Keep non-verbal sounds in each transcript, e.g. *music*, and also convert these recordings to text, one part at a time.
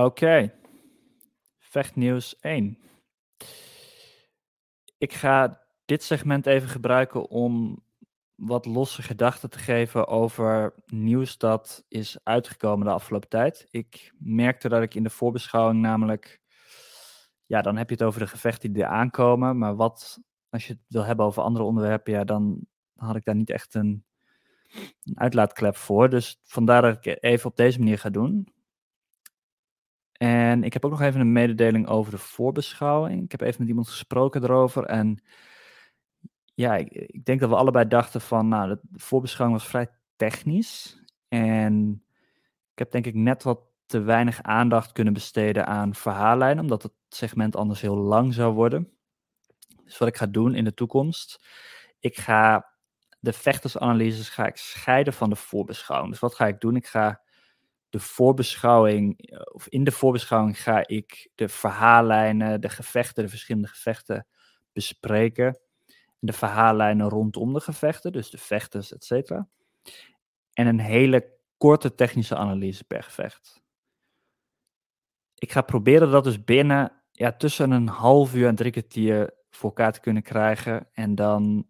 Oké. Vechtnieuws 1. Ik ga dit segment even gebruiken om wat losse gedachten te geven over nieuws dat is uitgekomen de afgelopen tijd. Ik merkte dat ik in de voorbeschouwing namelijk, ja, dan heb je het over de gevechten die er aankomen, maar wat, als je het wil hebben over andere onderwerpen, ja, dan had ik daar niet echt een, een uitlaatklep voor. Dus vandaar dat ik even op deze manier ga doen. En ik heb ook nog even een mededeling over de voorbeschouwing. Ik heb even met iemand gesproken erover en ja, ik, denk dat we allebei dachten van, nou, de voorbeschouwing was vrij technisch. En ik heb denk ik net wat te weinig aandacht kunnen besteden aan verhaallijnen, omdat het segment anders heel lang zou worden. Dus wat ik ga doen in de toekomst, ik ga de vechtersanalyses ga ik scheiden van de voorbeschouwing. Dus wat ga ik doen? Ik ga de voorbeschouwing, of in de voorbeschouwing ga ik de verhaallijnen, de gevechten, de verschillende gevechten bespreken de verhaallijnen rondom de gevechten, dus de vechters, et cetera. En een hele korte technische analyse per gevecht. Ik ga proberen dat dus binnen ja, tussen een half uur en drie kwartier voor elkaar te kunnen krijgen. En dan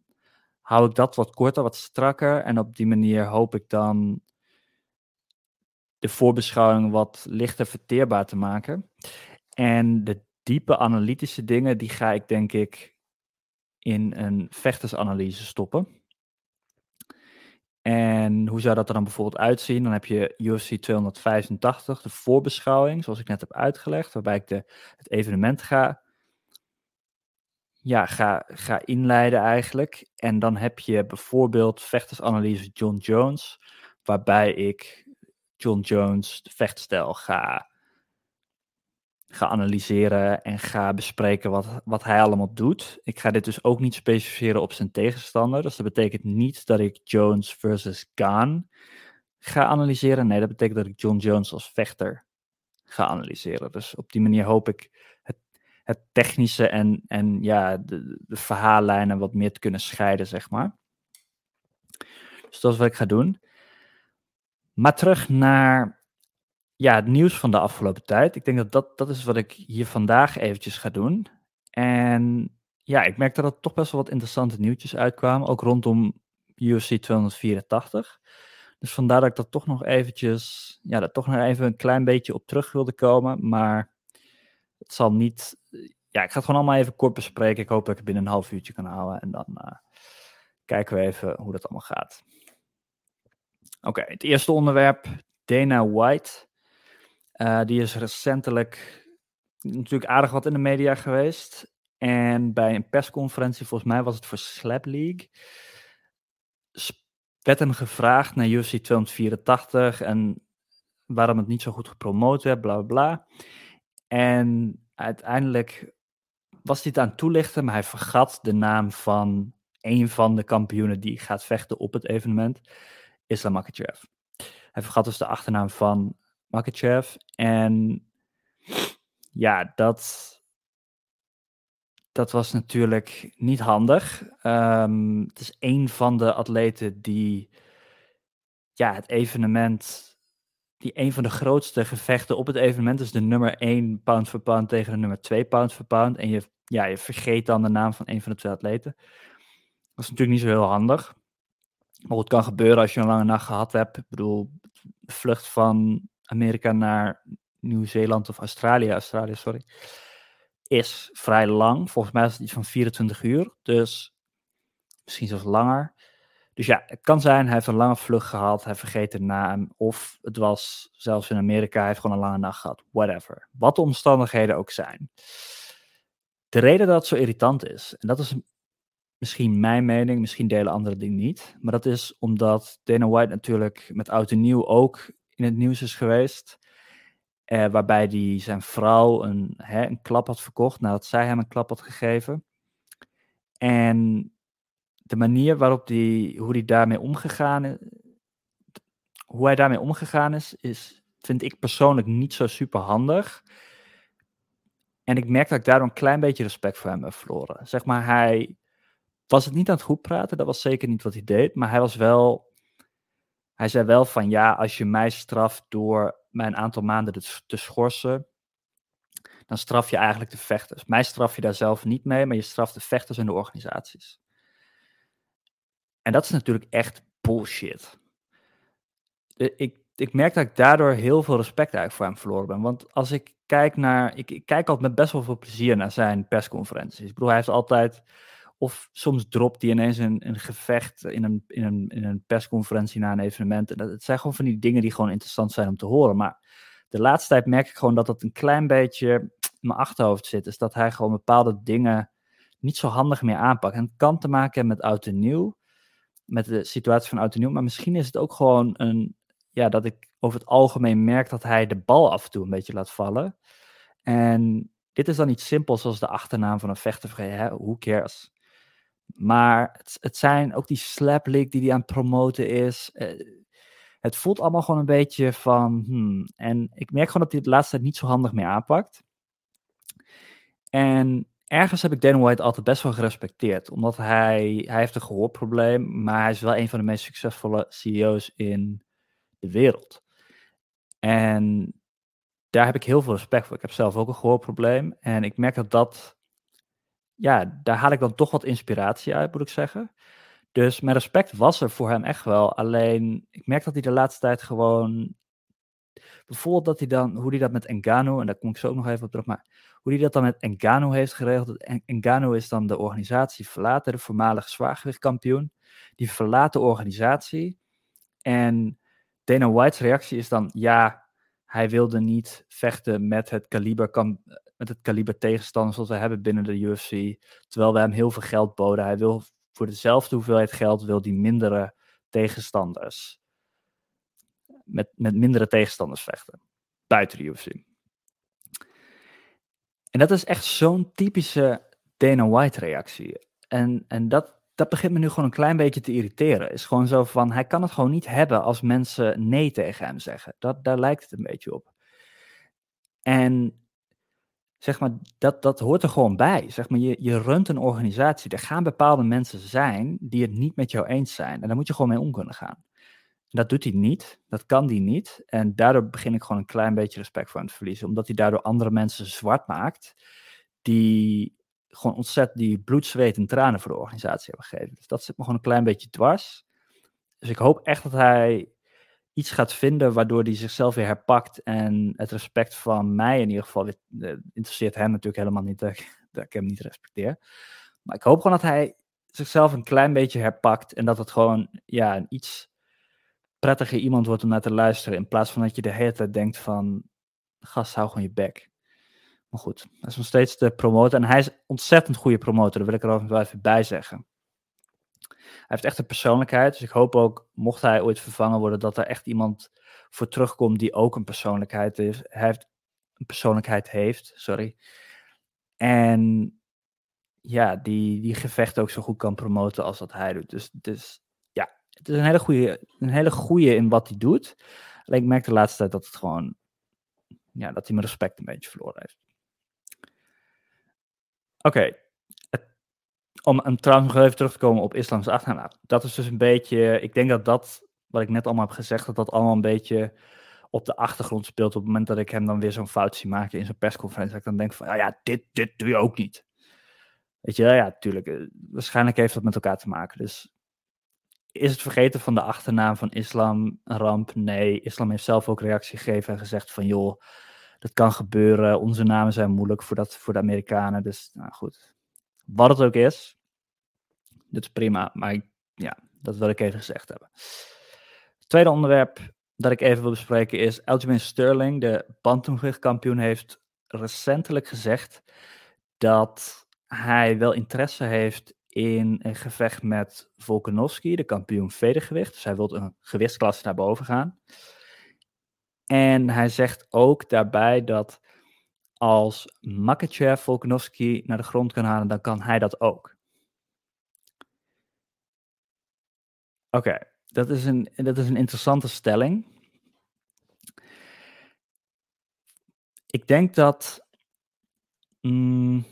hou ik dat wat korter, wat strakker. En op die manier hoop ik dan de voorbeschouwing wat lichter verteerbaar te maken. En de diepe analytische dingen, die ga ik denk ik in een vechtersanalyse stoppen. En hoe zou dat er dan bijvoorbeeld uitzien? Dan heb je UFC 285, de voorbeschouwing, zoals ik net heb uitgelegd, waarbij ik de, het evenement ga, ja, ga, ga inleiden eigenlijk. En dan heb je bijvoorbeeld vechtersanalyse John Jones, waarbij ik John Jones vechtstijl ga ga analyseren en ga bespreken wat, wat hij allemaal doet. Ik ga dit dus ook niet specificeren op zijn tegenstander. Dus dat betekent niet dat ik Jones versus Gaan ga analyseren. Nee, dat betekent dat ik John Jones als vechter ga analyseren. Dus op die manier hoop ik het, het technische en, en ja, de, de verhaallijnen wat meer te kunnen scheiden, zeg maar. Dus dat is wat ik ga doen. Maar terug naar ja, het nieuws van de afgelopen tijd. Ik denk dat, dat dat is wat ik hier vandaag eventjes ga doen. En ja, ik merkte dat er toch best wel wat interessante nieuwtjes uitkwamen, ook rondom UFC 284. Dus vandaar dat ik dat toch nog eventjes, ja, dat toch nog even een klein beetje op terug wilde komen. Maar het zal niet, ja, ik ga het gewoon allemaal even kort bespreken. Ik hoop dat ik het binnen een half uurtje kan houden. En dan uh, kijken we even hoe dat allemaal gaat. Oké, het eerste onderwerp, Dana White. Uh, die is recentelijk natuurlijk aardig wat in de media geweest. En bij een persconferentie, volgens mij was het voor Slap League, werd hem gevraagd naar UFC 284 en waarom het niet zo goed gepromoot werd, bla bla. En uiteindelijk was hij het aan het toelichten, maar hij vergat de naam van een van de kampioenen die gaat vechten op het evenement, Islam Makhachev. Hij vergat dus de achternaam van Makachev. En ja, dat, dat was natuurlijk niet handig. Um, het is een van de atleten die ja, het evenement, die een van de grootste gevechten op het evenement is de nummer 1 pound for pound tegen de nummer 2 pound for pound. En je, ja, je vergeet dan de naam van een van de twee atleten. Dat is natuurlijk niet zo heel handig. Het kan gebeuren als je een lange nacht gehad hebt. Ik bedoel, de vlucht van Amerika naar Nieuw-Zeeland of Australië, Australië, sorry, is vrij lang. Volgens mij is het iets van 24 uur, dus misschien zelfs langer. Dus ja, het kan zijn, hij heeft een lange vlucht gehad, hij vergeet de naam, of het was zelfs in Amerika, hij heeft gewoon een lange nacht gehad, whatever. Wat de omstandigheden ook zijn. De reden dat het zo irritant is, en dat is misschien mijn mening, misschien delen andere dingen niet, maar dat is omdat Dana White natuurlijk met oud en nieuw ook in het nieuws is geweest. Uh, waarbij hij zijn vrouw een, hè, een klap had verkocht nadat zij hem een klap had gegeven. En de manier waarop die, hoe hij daarmee omgegaan hoe hij daarmee omgegaan is, is, vind ik persoonlijk niet zo super handig. En ik merk dat ik daardoor een klein beetje respect voor hem heb verloren. Zeg maar, hij was het niet aan het goed praten, dat was zeker niet wat hij deed, maar hij was wel hij zei wel van ja, als je mij straft door mij een aantal maanden te, schorsen, dan straf je eigenlijk de vechters. Mij straf je daar zelf niet mee, maar je straft de vechters en de organisaties. En dat is natuurlijk echt bullshit. ik, ik merk dat ik daardoor heel veel respect eigenlijk voor hem verloren ben. Want als ik kijk naar. Ik, ik kijk altijd met best wel veel plezier naar zijn persconferenties. Ik bedoel, hij heeft altijd. Of soms dropt hij ineens een, een gevecht in een, in, een, in een persconferentie na een evenement. En dat, het zijn gewoon van die dingen die gewoon interessant zijn om te horen. Maar de laatste tijd merk ik gewoon dat dat een klein beetje in mijn achterhoofd zit. Is dat hij gewoon bepaalde dingen niet zo handig meer aanpakt. En het kan te maken hebben met oud en nieuw. Met de situatie van oud en nieuw. Maar misschien is het ook gewoon een, ja, dat ik over het algemeen merk dat hij de bal af en toe een beetje laat vallen. En dit is dan iets simpels zoals de achternaam van een vechter. Hè? Who cares? Maar het, het, zijn ook die slap die hij aan het promoten is. Eh, het voelt allemaal gewoon een beetje van. Hmm. En ik merk gewoon dat hij het laatste tijd niet zo handig meer aanpakt. En ergens heb ik Dana White altijd best wel gerespecteerd. Omdat hij, hij heeft een gehoorprobleem, maar hij is wel een van de meest succesvolle CEO's in de wereld. En daar heb ik heel veel respect voor. Ik heb zelf ook een gehoorprobleem. En ik merk dat dat, ja, daar haal ik dan toch wat inspiratie uit, moet ik zeggen. Dus mijn respect was er voor hem echt wel. Alleen, ik merk dat hij de laatste tijd gewoon. Bijvoorbeeld dat hij dan, hoe hij dat met Engano, en daar kom ik zo ook nog even op terug, maar hoe hij dat dan met Engano heeft geregeld. Engano is dan de organisatie verlaten, de voormalige zwaargewichtkampioen. Die verlaat de organisatie. En Dana White's reactie is dan, ja, hij wilde niet vechten met het kaliber, met het kaliber tegenstanders zoals we hebben binnen de UFC. Terwijl we hem heel veel geld boden. Hij wil voor dezelfde hoeveelheid geld wil die mindere tegenstanders. Met, met mindere tegenstanders vechten. Buiten de UFC. En dat is echt zo'n typische Dana White reactie. En, en dat, dat begint me nu gewoon een klein beetje te irriteren. Is gewoon zo van, hij kan het gewoon niet hebben als mensen nee tegen hem zeggen. Dat, daar lijkt het een beetje op. En zeg maar, dat, dat hoort er gewoon bij. Zeg maar, je, je runt een organisatie. Er gaan bepaalde mensen zijn die het niet met jou eens zijn. En daar moet je gewoon mee om kunnen gaan. Dat doet hij niet. Dat kan hij niet. En daardoor begin ik gewoon een klein beetje respect voor hem te verliezen. Omdat hij daardoor andere mensen zwart maakt. Die gewoon ontzettend die bloed, zweet en tranen voor de organisatie hebben gegeven. Dus dat zit me gewoon een klein beetje dwars. Dus ik hoop echt dat hij iets gaat vinden waardoor hij zichzelf weer herpakt en het respect van mij in ieder geval, uh, interesseert hem natuurlijk helemaal niet dat ik, dat ik hem niet respecteer. Maar ik hoop gewoon dat hij zichzelf een klein beetje herpakt en dat het gewoon ja, een iets prettiger iemand wordt om naar te luisteren in plaats van dat je de hele tijd denkt van gast, hou gewoon je bek. Maar goed, hij is nog steeds de promotor. En hij is ontzettend goede promotor. Daar wil ik er ook wel even bij zeggen. Hij heeft echt een persoonlijkheid. Dus ik hoop ook, mocht hij ooit vervangen worden, dat er echt iemand voor terugkomt die ook een persoonlijkheid heeft. Heeft een persoonlijkheid heeft, sorry. En ja, die, die gevecht ook zo goed kan promoten als dat hij doet. Dus, dus ja, het is een hele goede, een hele goede in wat hij doet. Alleen ik merk de laatste tijd dat het gewoon, ja, dat hij mijn respect een beetje verloren heeft. Oké. Om trouwens nog even terug te komen op islam's achternaam. Dat is dus een beetje, ik denk dat dat, wat ik net allemaal heb gezegd, dat dat allemaal een beetje op de achtergrond speelt. Op het moment dat ik hem dan weer zo'n fout zie maken in zijn persconferentie. Dat ik dan denk van, ja, ja dit, dit doe je ook niet. Weet je, ja, natuurlijk. Eh, waarschijnlijk heeft dat met elkaar te maken. Dus is het vergeten van de achternaam van islam een ramp? Nee, islam heeft zelf ook reactie gegeven en gezegd van, joh, dat kan gebeuren. Onze namen zijn moeilijk voor, dat, voor de Amerikanen. Dus nou goed, wat het ook is, dit is prima. Maar ja, dat wil ik even gezegd hebben. Het tweede onderwerp dat ik even wil bespreken is Aljamain Sterling, de bantamgewichtkampioen, heeft recentelijk gezegd dat hij wel interesse heeft in een gevecht met Volkanovski, de kampioen vedergewicht. Dus hij wil een gewichtsklasse naar boven gaan. En hij zegt ook daarbij dat als Makachev Volkanovski naar de grond kan halen, dan kan hij dat ook. Oké, dat, is een, dat is een interessante stelling. Ik denk dat. Mm,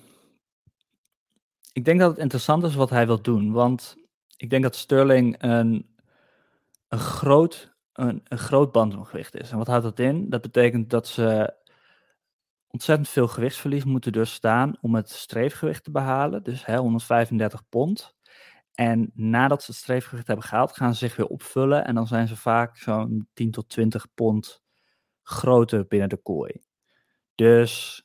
ik denk dat het interessant is wat hij wil doen. Want ik denk dat Sterling een, een groot een, een groot bantamgewicht is. En wat houdt dat in? Dat betekent dat ze ontzettend veel gewichtsverlies moeten doorstaan om het streefgewicht te behalen. Dus hè, 135 pond. En nadat ze het streefgewicht hebben gehaald, gaan ze zich weer opvullen. En dan zijn ze vaak zo'n 10 tot 20 pond groter binnen de kooi. Dus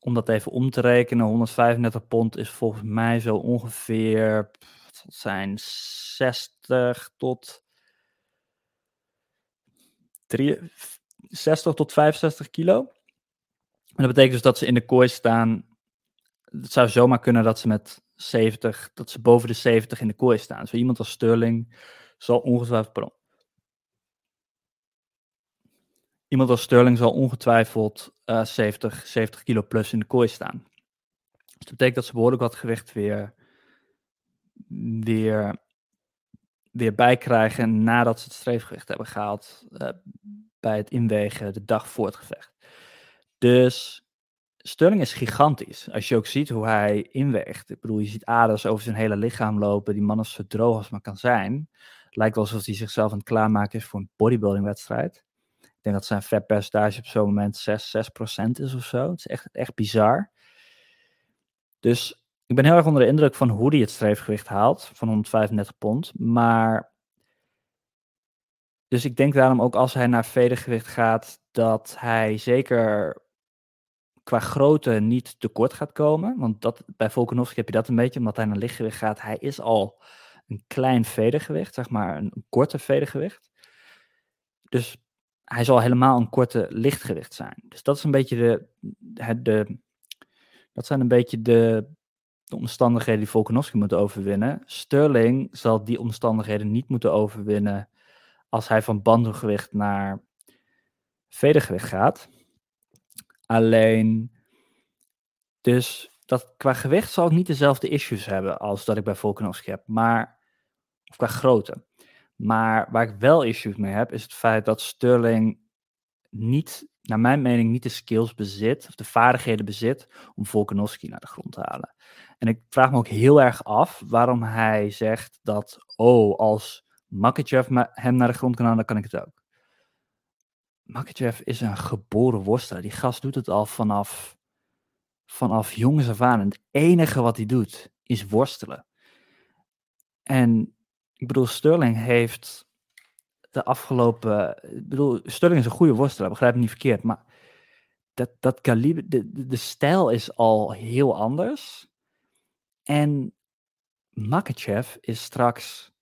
om dat even om te rekenen, 135 pond is volgens mij zo ongeveer, zijn 60 tot 3, 60 tot 65 kilo. En dat betekent dus dat ze in de kooi staan. Het zou zomaar kunnen dat ze met 70, dat ze boven de 70 in de kooi staan. Zo iemand als Sterling zal ongetwijfeld. Iemand als Sterling zal ongetwijfeld uh, 70, 70 kilo plus in de kooi staan. Dus dat betekent dat ze behoorlijk wat gewicht weer, weer, weer bijkrijgen nadat ze het streefgewicht hebben gehaald uh, bij het inwegen de dag voor het gevecht. Dus Sterling is gigantisch. Als je ook ziet hoe hij inweegt. Ik bedoel, je ziet aders over zijn hele lichaam lopen. Die man is zo droog als maar kan zijn. Lijkt wel alsof hij zichzelf aan het klaarmaken is voor een bodybuilding wedstrijd. Ik denk dat zijn vetpercentage op zo'n moment 6, 6% is of zo. Het is echt, echt bizar. Dus ik ben heel erg onder de indruk van hoe hij het streefgewicht haalt. Van 135 pond. Maar... Dus ik denk daarom ook als hij naar vedergewicht gaat, dat hij zeker qua grootte niet tekort gaat komen. Want dat, bij Volkanovski heb je dat een beetje, omdat hij naar lichtgewicht gaat. Hij is al een klein vedergewicht, zeg maar een, korte vedergewicht. Dus hij zal helemaal een korte lichtgewicht zijn. Dus dat is een beetje de, de, de dat zijn een beetje de, de omstandigheden die Volkanovski moet overwinnen. Sterling zal die omstandigheden niet moeten overwinnen als hij van bandengewicht naar vedergewicht gaat. Alleen, dus dat qua gewicht zal ik niet dezelfde issues hebben als dat ik bij Volkanovski heb, maar, of qua grootte. Maar waar ik wel issues mee heb, is het feit dat Sterling niet, naar mijn mening, niet de skills bezit, of de vaardigheden bezit, om Volkanovski naar de grond te halen. En ik vraag me ook heel erg af waarom hij zegt dat, oh, als Makachev hem naar de grond kan halen, dan kan ik het ook. Makachev is een geboren worstelaar. Die gast doet het al vanaf, vanaf jongens af aan. Het enige wat hij doet is worstelen. En ik bedoel, Sterling heeft de afgelopen. Ik bedoel, Sterling is een goede worstelaar, begrijp me niet verkeerd. Maar dat, dat kaliber, de, de, de stijl is al heel anders. En Makachev is straks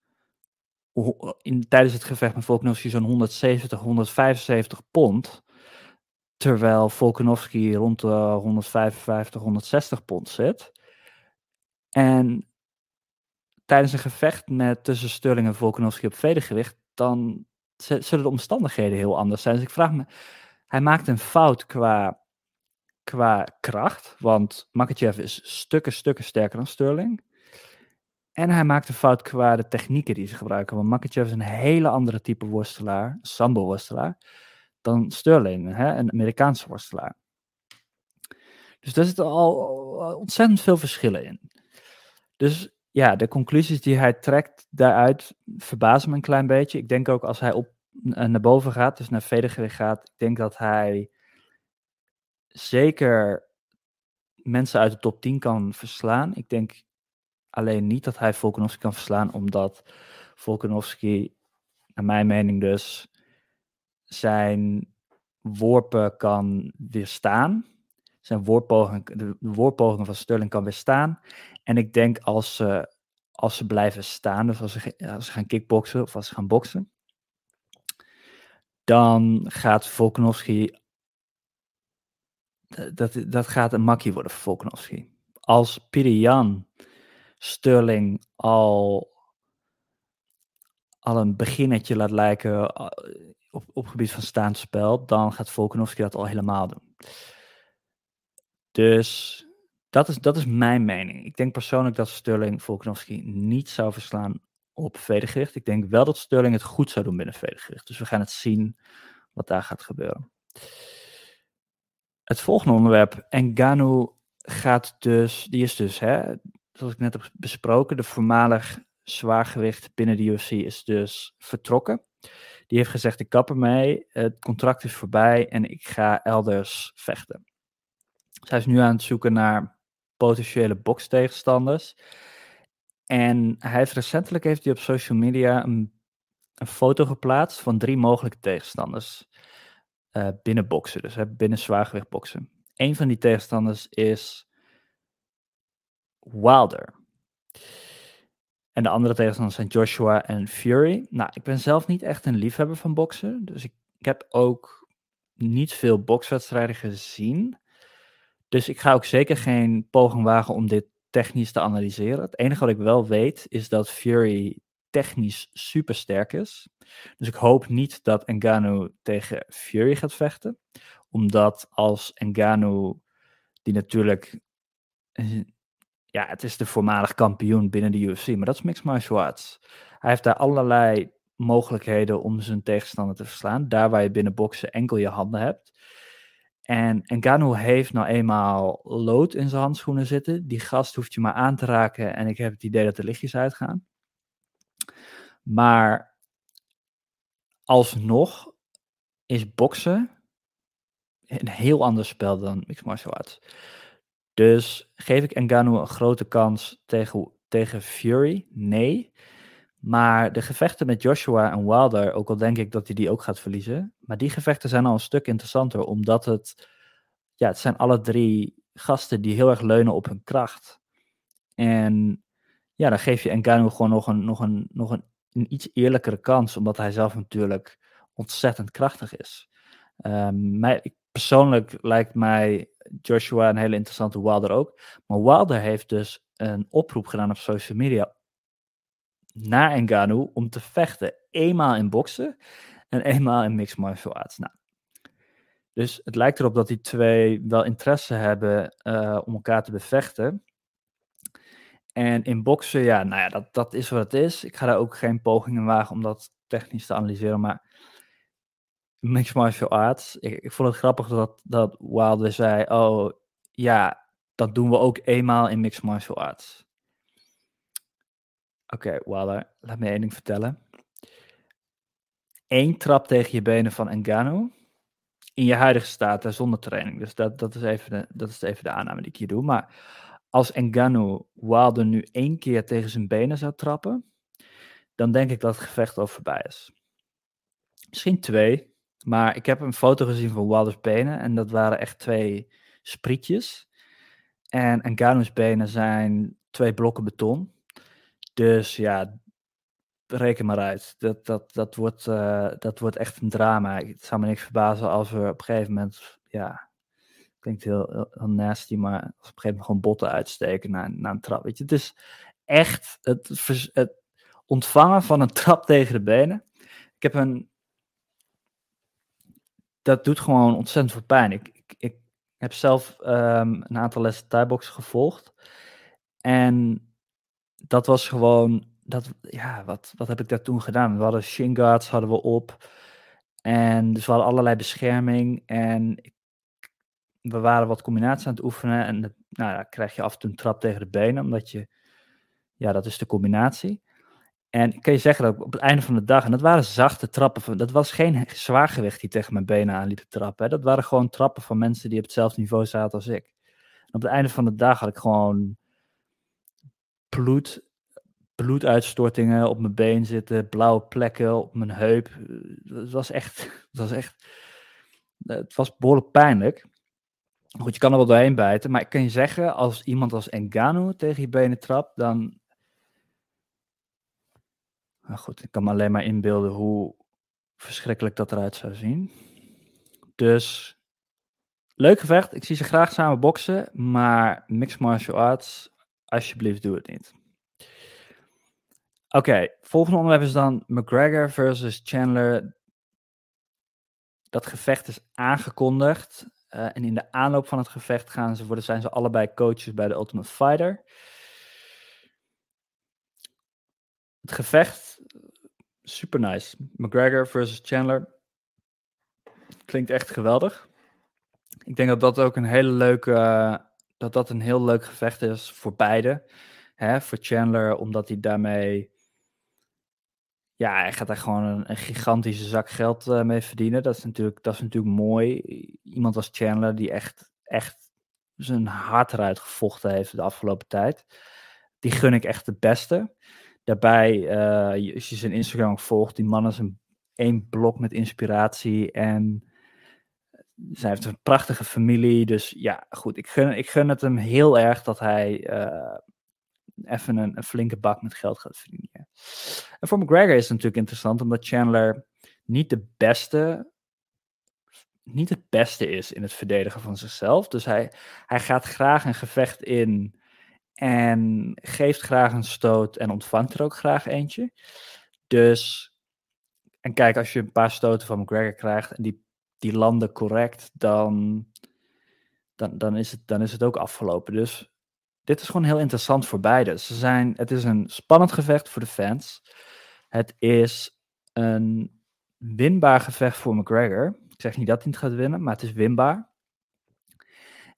in, tijdens het gevecht met Volkanovski zo'n 170, 175 pond. Terwijl Volkanovski rond de 155, 160 pond zit. En tijdens een gevecht met tussen Sterling en Volkanovski op vedergewicht, dan zullen de omstandigheden heel anders zijn. Dus ik vraag me, hij maakt een fout qua, qua kracht, want Makachev is stukken, stukken sterker dan Sterling. En hij maakt een fout qua de technieken die ze gebruiken. Want Makachev is een hele andere type worstelaar, sambo-worstelaar, dan Sterling, hè, een Amerikaanse worstelaar. Dus daar zitten al ontzettend veel verschillen in. Dus ja, de conclusies die hij trekt daaruit verbazen me een klein beetje. Ik denk ook als hij op, naar boven gaat, dus naar vedergewicht gaat, ik denk dat hij zeker mensen uit de top 10 kan verslaan. Ik denk alleen niet dat hij Volkanovski kan verslaan, omdat Volkanovski, naar mijn mening dus, zijn worpen kan weerstaan. Zijn worppogingen, de worppogingen van Sterling kan weerstaan. En ik denk als ze, als ze blijven staan, dus als ze, als ze gaan kickboksen of als ze gaan boksen, dan gaat Volkanovski dat, dat gaat een makkie worden voor Volkanovski. Als Pirian Sterling al, al een beginnetje laat lijken eh, op, op gebied van staand spel, dan gaat Volkanovski dat al helemaal doen. Dus dat is, dat is mijn mening. Ik denk persoonlijk dat Sterling Volkanovski niet zou verslaan op vedergewicht. Ik denk wel dat Sterling het goed zou doen binnen vedergewicht. Dus we gaan het zien wat daar gaat gebeuren. Het volgende onderwerp, Engano gaat dus, die is dus hè, zoals ik net heb besproken, de voormalig zwaargewicht binnen de UFC is dus vertrokken. Die heeft gezegd, ik kap ermee, het contract is voorbij en ik ga elders vechten. Zij is nu aan het zoeken naar potentiële bokstegenstanders. En hij heeft recentelijk heeft hij op social media een, een foto geplaatst van drie mogelijke tegenstanders uh, binnen boksen, dus binnen zwaargewicht boksen. Een van die tegenstanders is Wilder. En de andere tegenstanders zijn Joshua en Fury. Nou, ik ben zelf niet echt een liefhebber van boksen. Dus ik, ik heb ook niet veel bokswedstrijden gezien. Dus ik ga ook zeker geen poging wagen om dit technisch te analyseren. Het enige wat ik wel weet is dat Fury technisch super sterk is. Dus ik hoop niet dat Engano tegen Fury gaat vechten. Omdat als Engano, die natuurlijk ja, het is de voormalig kampioen binnen de UFC, maar dat is mixed martial arts. Hij heeft daar allerlei mogelijkheden om zijn tegenstander te verslaan. Daar waar je binnen boksen enkel je handen hebt. En Ngannou heeft nou eenmaal lood in zijn handschoenen zitten. Die gast hoeft je maar aan te raken en ik heb het idee dat de lichtjes uitgaan. Maar alsnog is boksen een heel ander spel dan mixed martial arts. Dus geef ik Ngannou een grote kans tegen, tegen Fury? Nee. Maar de gevechten met Joshua en Wilder, ook al denk ik dat hij die ook gaat verliezen, maar die gevechten zijn al een stuk interessanter, omdat het, ja, het zijn alle drie gasten die heel erg leunen op hun kracht. En ja, dan geef je Ngannou gewoon nog een, nog een, nog een, iets eerlijkere kans, omdat hij zelf natuurlijk ontzettend krachtig is. Um, mij, persoonlijk lijkt mij Joshua een hele interessante Wilder ook. Maar Wilder heeft dus een oproep gedaan op social media naar Ngannou om te vechten. Eenmaal in boksen en eenmaal in mixed martial arts. Nou, dus het lijkt erop dat die twee wel interesse hebben uh, om elkaar te bevechten. En in boksen, ja, nou ja, dat, dat is wat het is. Ik ga daar ook geen pogingen wagen om dat technisch te analyseren. Maar mixed martial arts. Ik, vond het grappig dat, dat Wilder zei, oh ja, dat doen we ook eenmaal in mixed martial arts. Oké, okay, Wilder, laat me één ding vertellen. Eén trap tegen je benen van Engano in je huidige staat zonder training. Dus dat, dat, is even de, dat is even de aanname die ik hier doe. Maar als Engano Wilder nu één keer tegen zijn benen zou trappen, dan denk ik dat het gevecht al voorbij is. Misschien twee, maar ik heb een foto gezien van Wilders benen en dat waren echt twee sprietjes. En Ngannou's benen zijn twee blokken beton. Dus ja, reken maar uit. Dat, dat, dat, wordt, uh, dat wordt echt een drama. Het zou me niks verbazen als we op een gegeven moment, ja, klinkt heel, heel, nasty, maar op een gegeven moment gewoon botten uitsteken naar, naar een trap. Weet je, het is echt het, het ontvangen van een trap tegen de benen. Ik heb een dat doet gewoon ontzettend veel pijn. Ik, ik, heb zelf um, een aantal lessen Thai-boxen gevolgd. En dat was gewoon, dat, ja, wat, wat heb ik daar toen gedaan? We hadden shin guards hadden we op. En dus we hadden allerlei bescherming. En we waren wat combinaties aan het oefenen. En nou ja, krijg je af en toe een trap tegen de benen, omdat je, ja, dat is de combinatie. En kan je zeggen dat op het einde van de dag, en dat waren zachte trappen, dat was geen zwaargewicht die tegen mijn benen aan liep te trappen. Hè. Dat waren gewoon trappen van mensen die op hetzelfde niveau zaten als ik. En op het einde van de dag had ik gewoon bloed, bloeduitstortingen op mijn been zitten, blauwe plekken op mijn heup. Het was echt, *laughs* het was echt, het was behoorlijk pijnlijk. Goed, je kan er wel doorheen bijten, maar ik kan je zeggen, als iemand als Engano tegen je benen trapt, dan nou goed, ik kan me alleen maar inbeelden hoe verschrikkelijk dat eruit zou zien. Dus leuk gevecht. Ik zie ze graag samen boksen. Maar mixed martial arts, alsjeblieft doe het niet. Oké, volgende onderwerp is dan McGregor versus Chandler. Dat gevecht is aangekondigd. Uh, en in de aanloop van het gevecht gaan ze worden, zijn ze allebei coaches bij de Ultimate Fighter. Het gevecht, super nice. McGregor versus Chandler. Klinkt echt geweldig. Ik denk dat dat ook een hele leuke, dat dat een heel leuk gevecht is voor beide. Hè, voor Chandler, omdat hij daarmee ja, hij gaat daar gewoon een, gigantische zak geld uh, mee verdienen. Dat is, natuurlijk, dat is natuurlijk mooi. Iemand als Chandler die echt, echt zijn hart eruit gevochten heeft de afgelopen tijd. Die gun ik echt het beste. Daarbij, uh, als je zijn Instagram volgt, die man is een één blok met inspiratie. En zij heeft een prachtige familie. Dus ja, goed. Ik gun, ik gun het hem heel erg dat hij uh, even een, een, flinke bak met geld gaat verdienen. En voor McGregor is het natuurlijk interessant, omdat Chandler niet de beste. Niet het beste is in het verdedigen van zichzelf. Dus hij, hij gaat graag een gevecht in en geeft graag een stoot en ontvangt er ook graag eentje. Dus, en kijk, als je een paar stoten van McGregor krijgt en die, die landen correct, dan, dan, dan, is het, dan is het ook afgelopen. Dus dit is gewoon heel interessant voor beide. Ze zijn, het is een spannend gevecht voor de fans. Het is een winbaar gevecht voor McGregor. Ik zeg niet dat hij het gaat winnen, maar het is winbaar.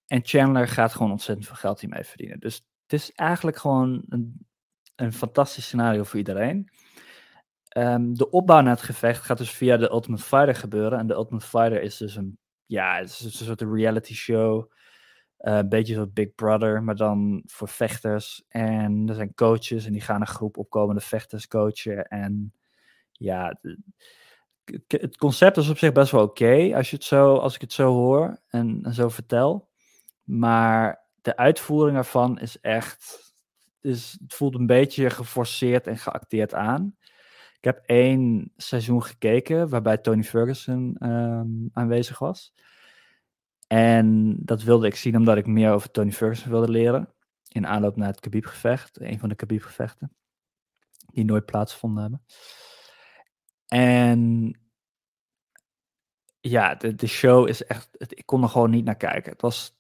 En Chandler gaat gewoon ontzettend veel geld hiermee verdienen. Dus het is eigenlijk gewoon een, een fantastisch scenario voor iedereen. Um, de opbouw naar het gevecht gaat dus via de Ultimate Fighter gebeuren. En de Ultimate Fighter is dus een, ja, het is een soort reality show. Uh, een beetje zoals Big Brother, maar dan voor vechters. En er zijn coaches en die gaan een groep opkomende vechters coachen. En ja, het concept is op zich best wel oké als je het zo, als ik het zo hoor en zo vertel. Maar de uitvoering ervan is echt. Is, het voelt een beetje geforceerd en geacteerd aan. Ik heb één seizoen gekeken waarbij Tony Ferguson ehm, aanwezig was. En dat wilde ik zien omdat ik meer over Tony Ferguson wilde leren. In aanloop naar het Khabib-gevecht. Een van de Khabib-gevechten. Die nooit plaatsvonden hebben. En ja, de, de show is echt. ik kon er gewoon niet naar kijken. Het was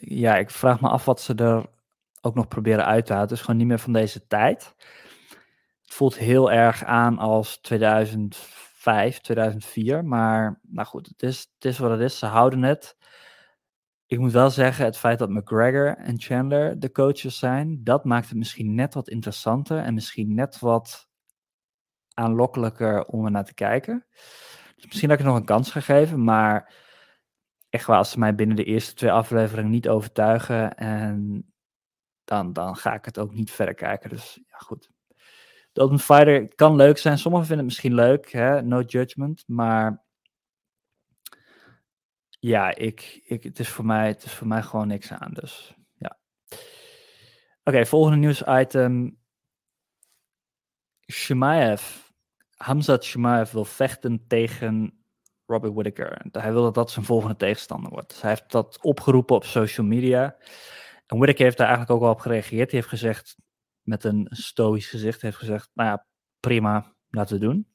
ja, ik vraag me af wat ze er ook nog proberen uit te halen. Het is gewoon niet meer van deze tijd. Het voelt heel erg aan als 2005, 2004. Maar nou goed, het is, het is wat het is. Ze houden het. Ik moet wel zeggen, het feit dat McGregor en Chandler de coaches zijn, dat maakt het misschien net wat interessanter en misschien net wat aanlokkelijker om er naar te kijken. Dus misschien dat ik nog een kans ga geven, maar echt wel, als ze mij binnen de eerste twee afleveringen niet overtuigen, en dan, dan ga ik het ook niet verder kijken. Dus ja, goed. The Ultimate Fighter kan leuk zijn. Sommigen vinden het misschien leuk, hè? no judgment. Maar ja, ik, ik, het, is voor mij, het is voor mij gewoon niks aan. Dus ja. Oké, volgende nieuwsitem. Shimaev. Hamzat Shimaev wil vechten tegen Robert Whittaker. Hij wil dat dat zijn volgende tegenstander wordt. Dus hij heeft dat opgeroepen op social media. En Whittaker heeft daar eigenlijk ook al op gereageerd. Hij heeft gezegd, met een stoïsch gezicht, heeft gezegd, nou ja, prima, laten we doen.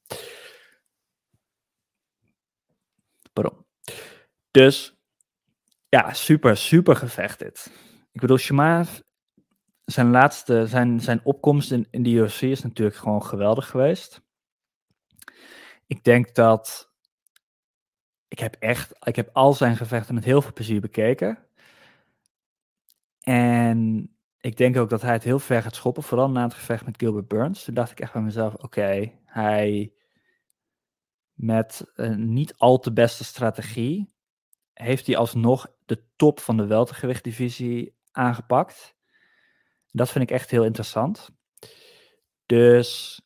Pardon. Dus, ja, super, super gevecht dit. Ik bedoel, Shamaev, zijn laatste, zijn, zijn opkomst in, in de UFC is natuurlijk gewoon geweldig geweest. Ik denk dat ik heb echt, ik heb al zijn gevechten met heel veel plezier bekeken. En ik denk ook dat hij het heel ver gaat schoppen, vooral na het gevecht met Gilbert Burns. Toen dacht ik echt bij mezelf, oké, hij met een niet al te beste strategie heeft hij alsnog de top van de weltergewichtdivisie aangepakt. Dat vind ik echt heel interessant. Dus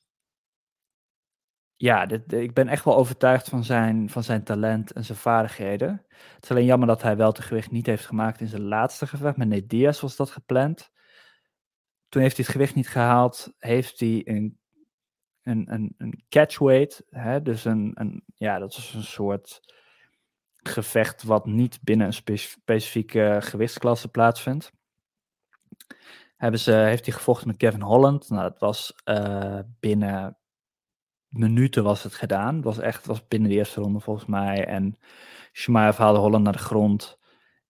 ja, ik ben echt wel overtuigd van zijn, van zijn talent en zijn vaardigheden. Het is alleen jammer dat hij wel te gewicht niet heeft gemaakt in zijn laatste gevecht. Met Diaz was dat gepland. Toen heeft hij het gewicht niet gehaald. Heeft hij een, een, een, een catchweight. Hè? Dus een, een, ja, dat is een soort gevecht wat niet binnen een specifieke gewichtsklasse plaatsvindt. Hebben ze, heeft hij gevochten met Kevin Holland. Nou, dat was uh, binnen minuten was het gedaan. Het was echt was binnen de eerste ronde volgens mij. En Shemaev haalde Holland naar de grond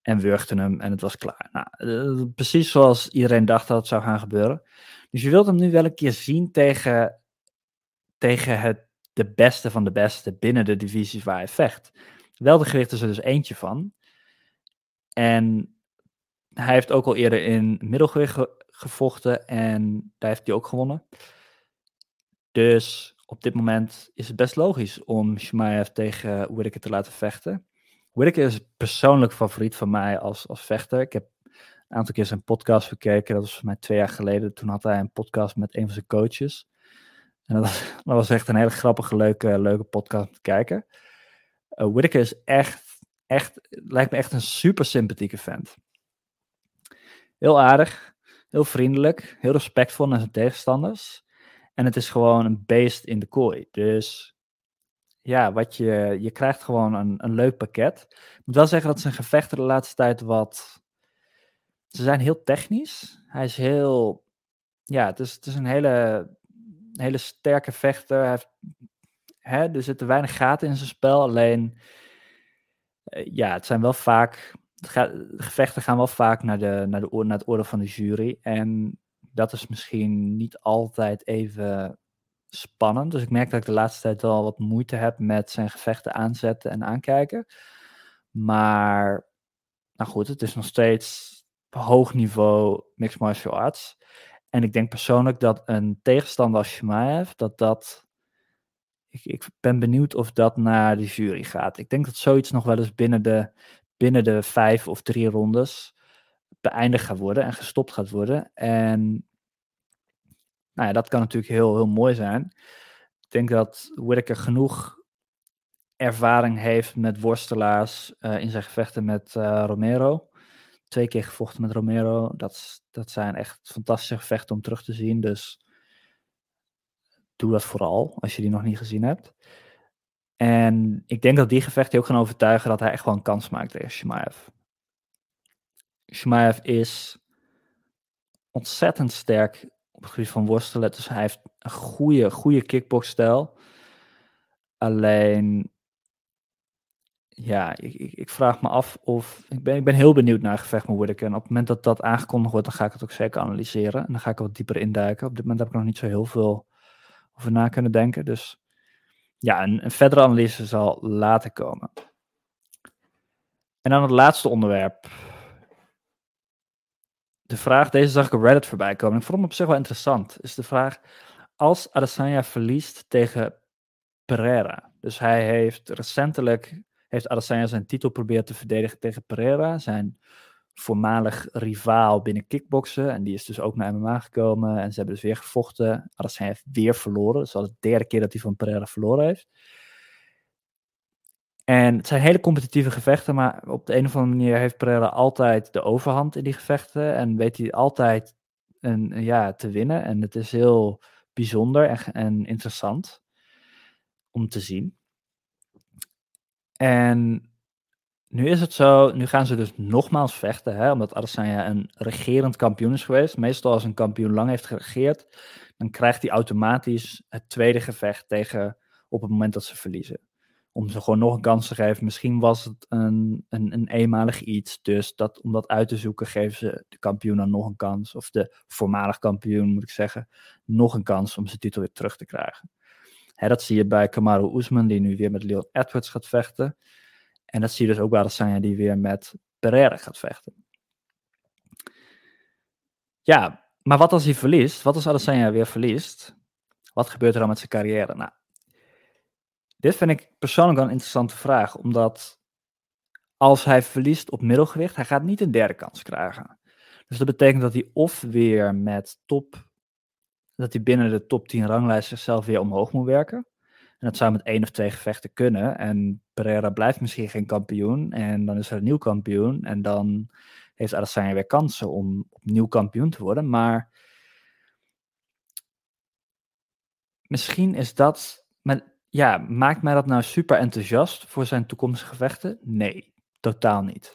en wurgde hem en het was klaar. Nou, eh, precies zoals iedereen dacht dat het zou gaan gebeuren. Dus je wilt hem nu wel een keer zien tegen, tegen het, de beste van de beste binnen de divisies waar hij vecht. Wel de is er dus eentje van. En hij heeft ook al eerder in middelgewicht gevochten en daar heeft hij ook gewonnen. Dus op dit moment is het best logisch om Shimaev tegen Whittaker te laten vechten. Whittaker is persoonlijk favoriet van mij als, als vechter. Ik heb een aantal keer zijn podcast bekeken. Dat was voor mij twee jaar geleden. Toen had hij een podcast met een van zijn coaches. En dat was, *laughs* dat was echt een hele grappige, leuke, leuke podcast om te kijken. Uh, is echt, echt, lijkt me echt een super sympathieke vent. Heel aardig, heel vriendelijk, heel respectvol naar zijn tegenstanders. En het is gewoon een beest in de kooi. Dus ja, wat je, je krijgt gewoon een, een leuk pakket. Ik moet wel zeggen dat zijn gevechten de laatste tijd wat. Ze zijn heel technisch. Hij is heel. Ja, het is, het is een hele, hele sterke vechter. Hij heeft, hè, er zitten weinig gaten in zijn spel. Alleen. Eh, ja, het zijn wel vaak. Gevechten gaan wel vaak naar, de, naar, de, naar het oordeel van de jury. En dat is misschien niet altijd even spannend. Dus ik merk dat ik de laatste tijd wel wat moeite heb met zijn gevechten aanzetten en aankijken. Maar, nou goed, het is nog steeds hoog niveau mixed martial arts. En ik denk persoonlijk dat een tegenstander als Shemaev, dat dat... Ik, ik ben benieuwd of dat naar de jury gaat. Ik denk dat zoiets nog wel eens binnen de, binnen de vijf of drie rondes beëindigd gaat worden en gestopt gaat worden. En nou ja, dat kan natuurlijk heel, heel mooi zijn. Ik denk dat Whittaker genoeg ervaring heeft met worstelaars uh, in zijn gevechten met uh, Romero. Twee keer gevochten met Romero. Dat, dat zijn echt fantastische gevechten om terug te zien. Dus doe dat vooral als je die nog niet gezien hebt. En ik denk dat die gevechten ook gaan overtuigen dat hij echt wel een kans maakt tegen Shimaev. Shimaev is ontzettend sterk op het gebied van worstelen. Dus hij heeft een goede, goede kickboxstijl. Alleen, ja, ik, ik, ik, vraag me af of. Ik ben, ik ben heel benieuwd naar gevecht met. En op het moment dat dat aangekondigd wordt, dan ga ik het ook zeker analyseren. En dan ga ik er wat dieper induiken. Op dit moment heb ik nog niet zo heel veel over na kunnen denken. Dus ja, een, een verdere analyse zal later komen. En dan het laatste onderwerp de vraag, deze zag ik op Reddit voorbij komen. Ik vond hem op zich wel interessant. Is de vraag: als Adesanya verliest tegen Pereira. Dus hij heeft recentelijk heeft Adesanya zijn titel proberen te verdedigen tegen Pereira, zijn voormalig rivaal binnen kickboksen. En die is dus ook naar MMA gekomen en ze hebben dus weer gevochten. Adesanya heeft weer verloren. Dus al de derde keer dat hij van Pereira verloren heeft. En het zijn hele competitieve gevechten, maar op de een of andere manier heeft Pereira altijd de overhand in die gevechten. En weet hij altijd een, ja, te winnen. En het is heel bijzonder en, en interessant om te zien. En nu is het zo, nu gaan ze dus nogmaals vechten, hè, omdat Adesanya een regerend kampioen is geweest. Meestal als een kampioen lang heeft geregeerd, dan krijgt hij automatisch het tweede gevecht tegen op het moment dat ze verliezen om ze gewoon nog een kans te geven. Misschien was het een, een, een eenmalig iets. Dus dat, om dat uit te zoeken, geven ze de kampioen dan nog een kans. Of de voormalig kampioen, moet ik zeggen, nog een kans om zijn titel weer terug te krijgen. Hè, dat zie je bij Kamaru Usman, die nu weer met Leon Edwards gaat vechten. En dat zie je dus ook bij Adesanya, die weer met Pereira gaat vechten. Ja, maar wat als hij verliest? Wat als Adesanya weer verliest? Wat gebeurt er dan met zijn carrière? Nou, dit vind ik persoonlijk wel een interessante vraag, omdat als hij verliest op middelgewicht, hij gaat niet een derde kans krijgen. Dus dat betekent dat hij of weer met top, dat hij binnen de top 10 ranglijst zichzelf weer omhoog moet werken. En dat zou met één of twee gevechten kunnen. En Pereira blijft misschien geen kampioen. En dan is er een nieuw kampioen. En dan heeft Adesanya weer kansen om opnieuw kampioen te worden. Maar misschien is dat. Ja, maakt mij dat nou super enthousiast voor zijn toekomstige gevechten? Nee, totaal niet.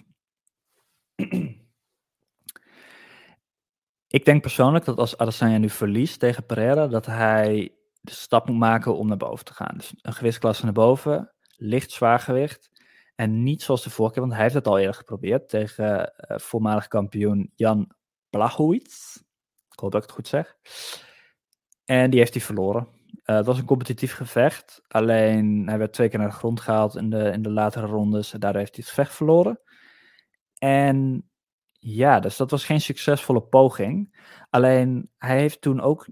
Ik denk persoonlijk dat als Adesanya nu verliest tegen Pereira, dat hij de stap moet maken om naar boven te gaan. Dus een gewichtsklasse naar boven, licht zwaargewicht. En niet zoals de vorige keer, want hij heeft het al eerder geprobeerd tegen uh, voormalig kampioen Jan Blachowicz. Ik hoop dat ik het goed zeg. En die heeft hij verloren. Uh, het was een competitief gevecht. Alleen hij werd twee keer naar de grond gehaald in de, in de latere rondes. En daardoor heeft hij het gevecht verloren. En ja, dus dat was geen succesvolle poging. Alleen hij heeft toen ook.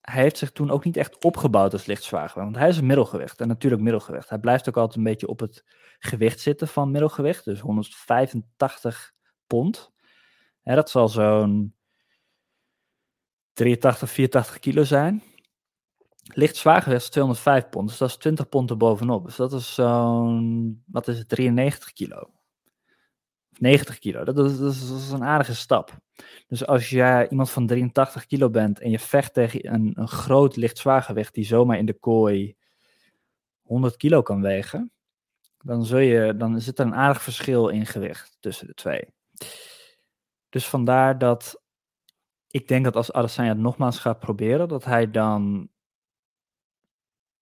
hij heeft zich toen ook niet echt opgebouwd als lichtzwaargewicht. Want hij is een middelgewicht. En natuurlijk middelgewicht. Hij blijft ook altijd een beetje op het gewicht zitten van middelgewicht. Dus 185 pond. dat zal zo'n 83, 84 kilo zijn. Licht zwaargewicht is 205 pond. Dus dat is 20 pond erbovenop. Dus dat is zo'n, wat is het, 93 kilo. 90 kilo. Dat is, dat, is, een aardige stap. Dus als jij iemand van 83 kilo bent en je vecht tegen een, een groot licht zwaargewicht die zomaar in de kooi 100 kilo kan wegen, dan, zul je, dan zit er een aardig verschil in gewicht tussen de twee. Dus vandaar dat ik denk dat als Adesanya het nogmaals gaat proberen, dat hij dan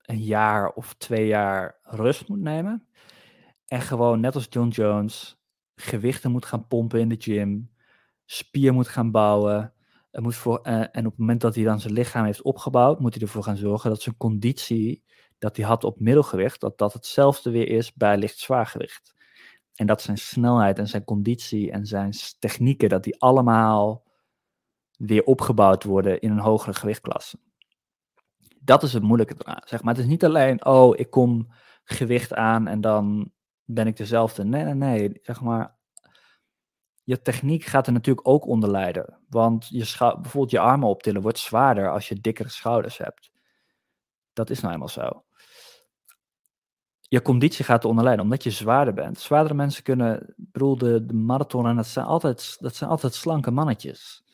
een jaar of twee jaar rust moet nemen. En gewoon net als John Jones gewichten moet gaan pompen in de gym, spier moet gaan bouwen. moet voor, uh, en op het moment dat hij dan zijn lichaam heeft opgebouwd, moet hij ervoor gaan zorgen dat zijn conditie dat hij had op middelgewicht, dat dat hetzelfde weer is bij licht zwaargewicht. En dat zijn snelheid en zijn conditie en zijn technieken, dat die allemaal weer opgebouwd worden in een hogere gewichtklasse. Dat is het moeilijke eraan. Zeg maar. Het is niet alleen, oh, ik kom gewicht aan en dan ben ik dezelfde. Nee, nee, nee. Zeg maar, je techniek gaat er natuurlijk ook onder lijden. Want je bijvoorbeeld je armen optillen wordt zwaarder als je dikkere schouders hebt. Dat is nou eenmaal zo. Je conditie gaat eronder lijden, omdat je zwaarder bent. Zwaardere mensen kunnen, ik bedoel, de, marathon, dat zijn, altijd, dat zijn altijd slanke mannetjes.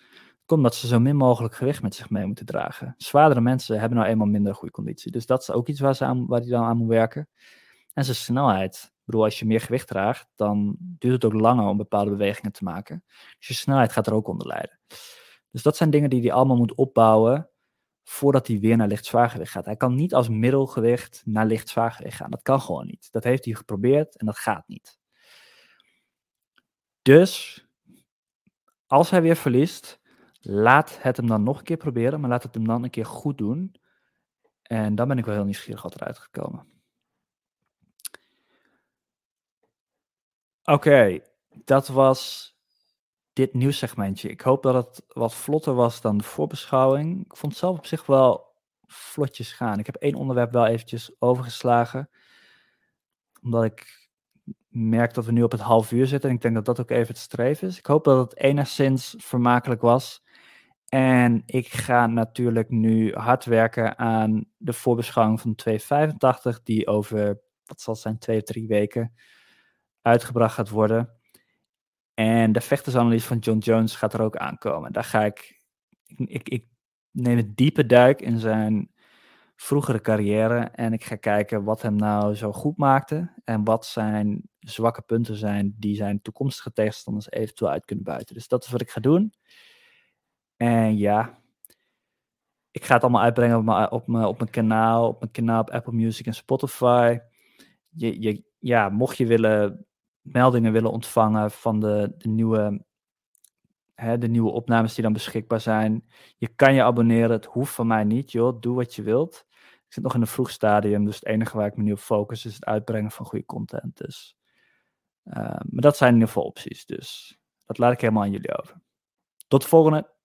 Komt dat ze zo min mogelijk gewicht met zich mee moeten dragen. Zwaardere mensen hebben nou eenmaal minder goede conditie. Dus dat is ook iets waar, ze aan, waar dan aan moet werken. En zijn snelheid bedoel, als je meer gewicht draagt, dan duurt het ook langer om bepaalde bewegingen te maken. Dus je snelheid gaat er ook onder lijden. Dus dat zijn dingen die hij allemaal moet opbouwen voordat hij weer naar licht zwaargewicht gaat. Hij kan niet als middelgewicht naar licht zwaargewicht gaan. Dat kan gewoon niet. Dat heeft hij geprobeerd en dat gaat niet. Dus als hij weer verliest, laat het hem dan nog een keer proberen, maar laat het hem dan een keer goed doen. En dan ben ik wel heel nieuwsgierig wat eruit gekomen. Oké, dat was dit nieuwssegmentje. Ik hoop dat het wat vlotter was dan de voorbeschouwing. Ik vond het zelf op zich wel vlotjes gaan. Ik heb één onderwerp wel eventjes overgeslagen. Omdat ik merk dat we nu op het half uur zitten. En ik denk dat dat ook even het streven is. Ik hoop dat het enigszins vermakelijk was. En ik ga natuurlijk nu hard werken aan de voorbeschouwing van 285. Die over, wat zal zijn, twee of drie weken uitgebracht gaat worden. En de vechtersanalyse van John Jones gaat er ook aankomen. Daar ga ik, ik, ik, neem een diepe duik in zijn vroegere carrière en ik ga kijken wat hem nou zo goed maakte en wat zijn zwakke punten zijn die zijn toekomstige tegenstanders eventueel uit kunnen buiten. Dus dat is wat ik ga doen. En ja, ik ga het allemaal uitbrengen op mijn, op mijn, op mijn kanaal, op mijn kanaal op Apple Music en Spotify. Je, je, ja, mocht je willen meldingen willen ontvangen van de, de, nieuwe, de nieuwe opnames die dan beschikbaar zijn. Je kan je abonneren, het hoeft van mij niet, joh. Doe wat je wilt. Ik zit nog in een vroeg stadium, dus het enige waar ik me nu op focus is het uitbrengen van goede content. Dus, uh, maar dat zijn in ieder geval opties, dus dat laat ik helemaal aan jullie over. Tot de volgende!